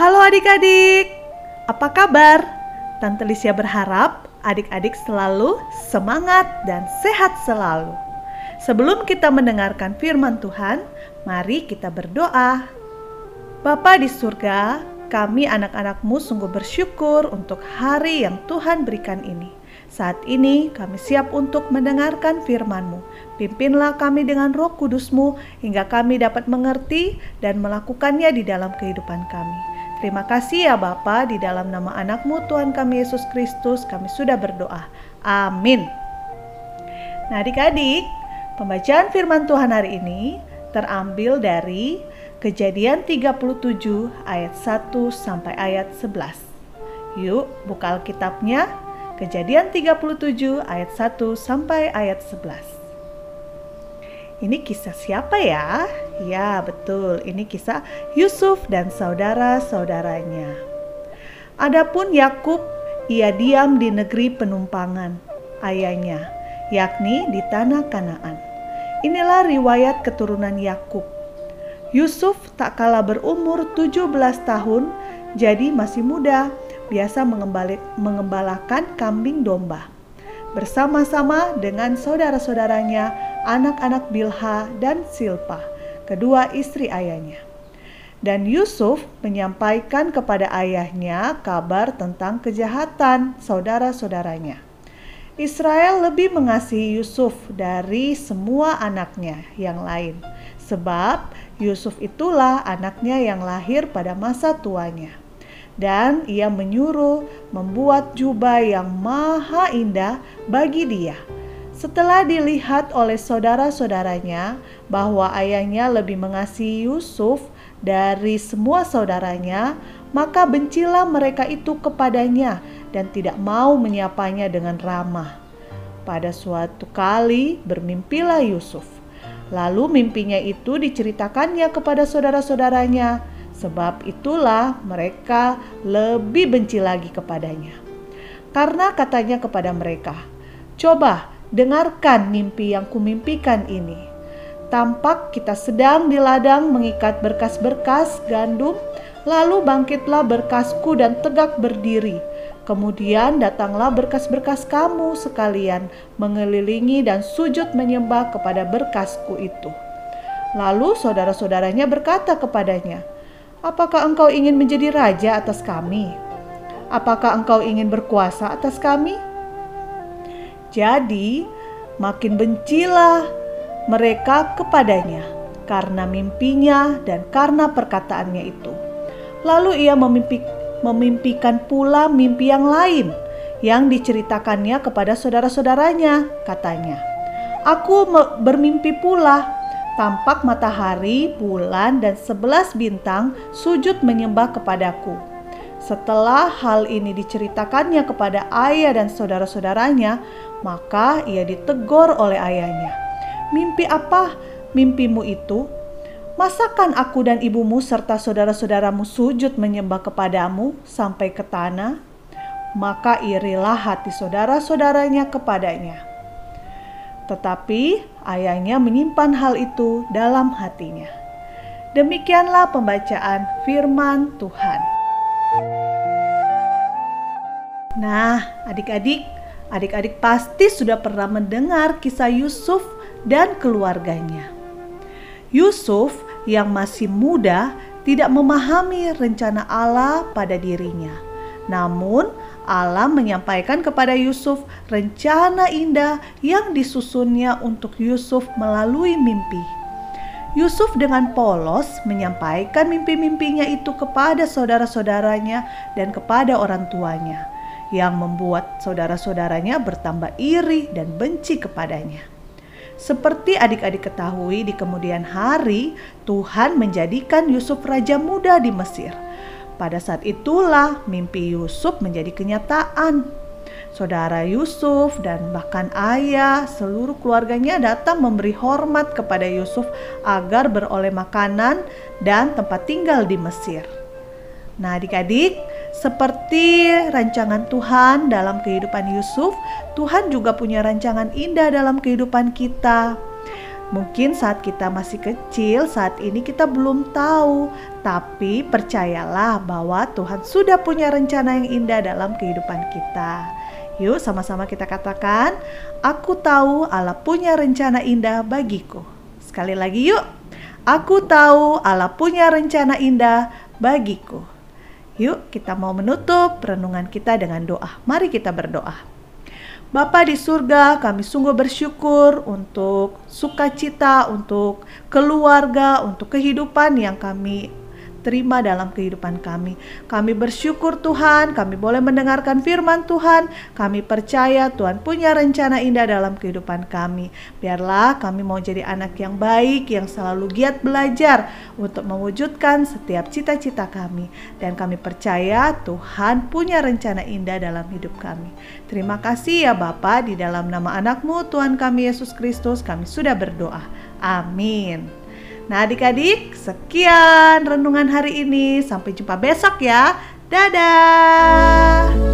Halo adik-adik, apa kabar? Tante Lisia berharap adik-adik selalu semangat dan sehat selalu. Sebelum kita mendengarkan firman Tuhan, mari kita berdoa. Bapa di surga, kami anak-anakmu sungguh bersyukur untuk hari yang Tuhan berikan ini. Saat ini kami siap untuk mendengarkan firman-Mu. Pimpinlah kami dengan roh kudus-Mu hingga kami dapat mengerti dan melakukannya di dalam kehidupan kami. Terima kasih ya Bapa, di dalam nama anakmu Tuhan kami Yesus Kristus kami sudah berdoa. Amin. Nah adik-adik, pembacaan firman Tuhan hari ini terambil dari Kejadian 37 ayat 1 sampai ayat 11. Yuk buka Alkitabnya Kejadian 37 ayat 1 sampai ayat 11. Ini kisah siapa ya? Ya, betul. Ini kisah Yusuf dan saudara-saudaranya. Adapun Yakub, ia diam di negeri penumpangan ayahnya, yakni di tanah Kanaan. Inilah riwayat keturunan Yakub. Yusuf tak kalah berumur 17 tahun, jadi masih muda biasa mengembalakan kambing domba. Bersama-sama dengan saudara-saudaranya, anak-anak Bilha dan Silpa, kedua istri ayahnya. Dan Yusuf menyampaikan kepada ayahnya kabar tentang kejahatan saudara-saudaranya. Israel lebih mengasihi Yusuf dari semua anaknya yang lain, sebab Yusuf itulah anaknya yang lahir pada masa tuanya dan ia menyuruh membuat jubah yang maha indah bagi dia. Setelah dilihat oleh saudara-saudaranya bahwa ayahnya lebih mengasihi Yusuf dari semua saudaranya, maka bencilah mereka itu kepadanya dan tidak mau menyapanya dengan ramah. Pada suatu kali bermimpilah Yusuf. Lalu mimpinya itu diceritakannya kepada saudara-saudaranya Sebab itulah mereka lebih benci lagi kepadanya. Karena katanya kepada mereka, "Coba dengarkan mimpi yang kumimpikan ini. Tampak kita sedang di ladang mengikat berkas-berkas gandum, lalu bangkitlah berkasku dan tegak berdiri. Kemudian datanglah berkas-berkas kamu sekalian mengelilingi dan sujud menyembah kepada berkasku itu." Lalu saudara-saudaranya berkata kepadanya, Apakah engkau ingin menjadi raja atas kami? Apakah engkau ingin berkuasa atas kami? Jadi, makin bencilah mereka kepadanya karena mimpinya dan karena perkataannya itu. Lalu ia memimpi, memimpikan pula mimpi yang lain yang diceritakannya kepada saudara-saudaranya, katanya. Aku bermimpi pula tampak matahari, bulan, dan sebelas bintang sujud menyembah kepadaku. Setelah hal ini diceritakannya kepada ayah dan saudara-saudaranya, maka ia ditegur oleh ayahnya. Mimpi apa mimpimu itu? Masakan aku dan ibumu serta saudara-saudaramu sujud menyembah kepadamu sampai ke tanah? Maka irilah hati saudara-saudaranya kepadanya. Tetapi ayahnya menyimpan hal itu dalam hatinya. Demikianlah pembacaan firman Tuhan. Nah, adik-adik, adik-adik pasti sudah pernah mendengar kisah Yusuf dan keluarganya. Yusuf yang masih muda tidak memahami rencana Allah pada dirinya. Namun, Allah menyampaikan kepada Yusuf rencana indah yang disusunnya untuk Yusuf melalui mimpi. Yusuf dengan polos menyampaikan mimpi-mimpinya itu kepada saudara-saudaranya dan kepada orang tuanya, yang membuat saudara-saudaranya bertambah iri dan benci kepadanya. Seperti adik-adik ketahui, di kemudian hari Tuhan menjadikan Yusuf raja muda di Mesir pada saat itulah mimpi Yusuf menjadi kenyataan. Saudara Yusuf dan bahkan ayah seluruh keluarganya datang memberi hormat kepada Yusuf agar beroleh makanan dan tempat tinggal di Mesir. Nah, adik-adik, seperti rancangan Tuhan dalam kehidupan Yusuf, Tuhan juga punya rancangan indah dalam kehidupan kita. Mungkin saat kita masih kecil, saat ini kita belum tahu, tapi percayalah bahwa Tuhan sudah punya rencana yang indah dalam kehidupan kita. Yuk, sama-sama kita katakan, "Aku tahu Allah punya rencana indah bagiku." Sekali lagi, yuk, "Aku tahu Allah punya rencana indah bagiku." Yuk, kita mau menutup renungan kita dengan doa. Mari kita berdoa. Bapa di surga, kami sungguh bersyukur untuk sukacita, untuk keluarga, untuk kehidupan yang kami terima dalam kehidupan kami. Kami bersyukur Tuhan, kami boleh mendengarkan firman Tuhan. Kami percaya Tuhan punya rencana indah dalam kehidupan kami. Biarlah kami mau jadi anak yang baik, yang selalu giat belajar untuk mewujudkan setiap cita-cita kami. Dan kami percaya Tuhan punya rencana indah dalam hidup kami. Terima kasih ya Bapa, di dalam nama anakmu Tuhan kami Yesus Kristus kami sudah berdoa. Amin. Nah adik-adik sekian renungan hari ini. Sampai jumpa besok ya. Dadah.